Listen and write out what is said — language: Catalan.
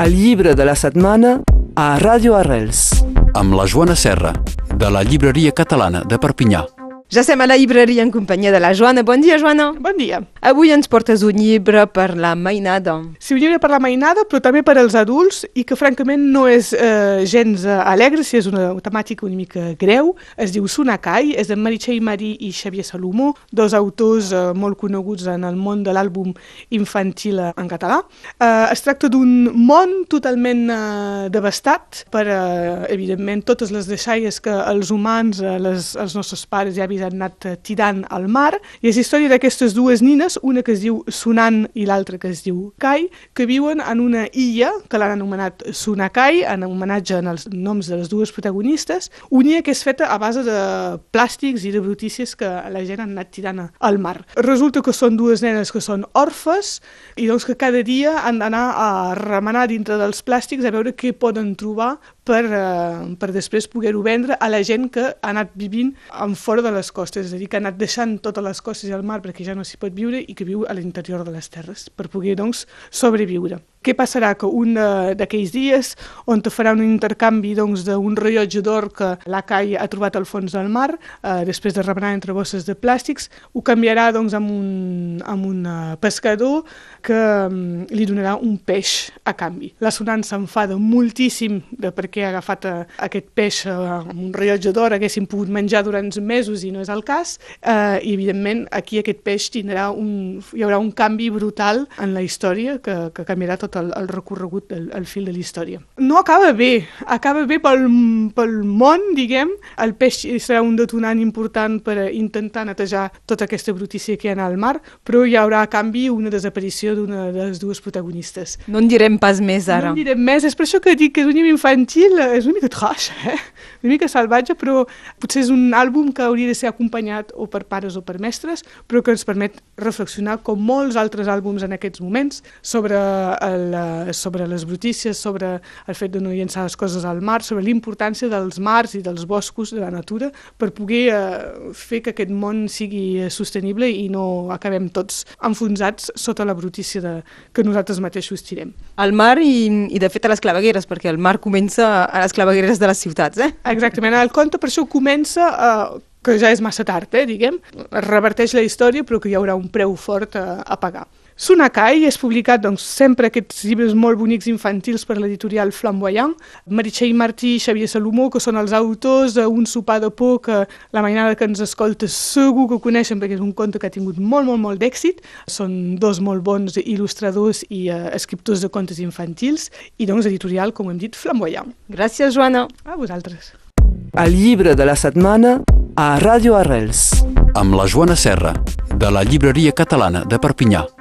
El llibre de la setmana a Ràdio Arrels. amb la Joana Serra, de la Llibreria Catalana de Perpinyà. Ja estem a la llibreria en companyia de la Joana. Bon dia, Joana. Bon dia. Avui ens portes un llibre per la mainada. Sí, un llibre per la mainada, però també per als adults i que francament no és eh, gens eh, alegre, si és una temàtica una mica greu. Es diu Sunakai, és de Meritxell Marí i Xavier Salomó, dos autors eh, molt coneguts en el món de l'àlbum infantil en català. Eh, es tracta d'un món totalment eh, devastat per, eh, evidentment, totes les deixalles que els humans, eh, les, els nostres pares i avis han anat tirant al mar. I és història d'aquestes dues nines, una que es diu Sunan i l'altra que es diu Kai, que viuen en una illa que l'han anomenat Sunakai, en homenatge en els noms de les dues protagonistes, una illa que és feta a base de plàstics i de brutícies que la gent han anat tirant al mar. Resulta que són dues nenes que són orfes i doncs que cada dia han d'anar a remenar dintre dels plàstics a veure què poden trobar per, eh, per després poder-ho vendre a la gent que ha anat vivint en fora de les costes, és a dir, que ha anat deixant totes les costes i el mar perquè ja no s'hi pot viure i que viu a l'interior de les terres per poder, doncs, sobreviure. Què passarà? Que un de- d'aquells dies on te farà un intercanvi doncs, d'un rellotge d'or que la CAI ha trobat al fons del mar, eh, després de remenar entre bosses de plàstics, ho canviarà doncs, amb, un, amb un eh, pescador que mm, li donarà un peix a canvi. La Sonant s'enfada moltíssim de per què ha agafat eh, aquest peix eh, amb un rellotge d'or, haguessin pogut menjar durant mesos i no és el cas, eh, i evidentment aquí aquest peix tindrà un, hi haurà un canvi brutal en la història que, que canviarà tot el, el recorregut, el, el fil de la història. No acaba bé, acaba bé pel, pel món, diguem, el peix serà un detonant important per intentar netejar tota aquesta brutícia que hi ha al mar, però hi haurà a canvi una desaparició d'una de les dues protagonistes. No en direm pas més ara. No en direm més, és per això que dic que és un llibre infantil, és una mica trash, eh? Una mica salvatge, però potser és un àlbum que hauria de ser acompanyat o per pares o per mestres, però que ens permet reflexionar, com molts altres àlbums en aquests moments, sobre, el, eh, sobre les brutícies, sobre el fet de no llençar les coses al mar, sobre l'importància dels mars i dels boscos, de la natura, per poder eh, fer que aquest món sigui eh, sostenible i no acabem tots enfonsats sota la brutícia de, que nosaltres mateixos tirem. Al mar i, i de fet a les clavegueres, perquè el mar comença a les clavegueres de les ciutats, eh? Exactament, el conte per això comença, eh, que ja és massa tard, eh, diguem, es reverteix la història però que hi haurà un preu fort a, a pagar. Sunakai és publicat doncs, sempre aquests llibres molt bonics infantils per l'editorial Flamboyant. Meritxell Martí i Xavier Salomó, que són els autors d'un sopar de por que la mainada que ens escolta segur que ho coneixen perquè és un conte que ha tingut molt, molt, molt d'èxit. Són dos molt bons il·lustradors i eh, escriptors de contes infantils i doncs editorial, com hem dit, Flamboyant. Gràcies, Joana. A vosaltres. El llibre de la setmana a Ràdio Arrels. Amb la Joana Serra, de la Llibreria Catalana de Perpinyà.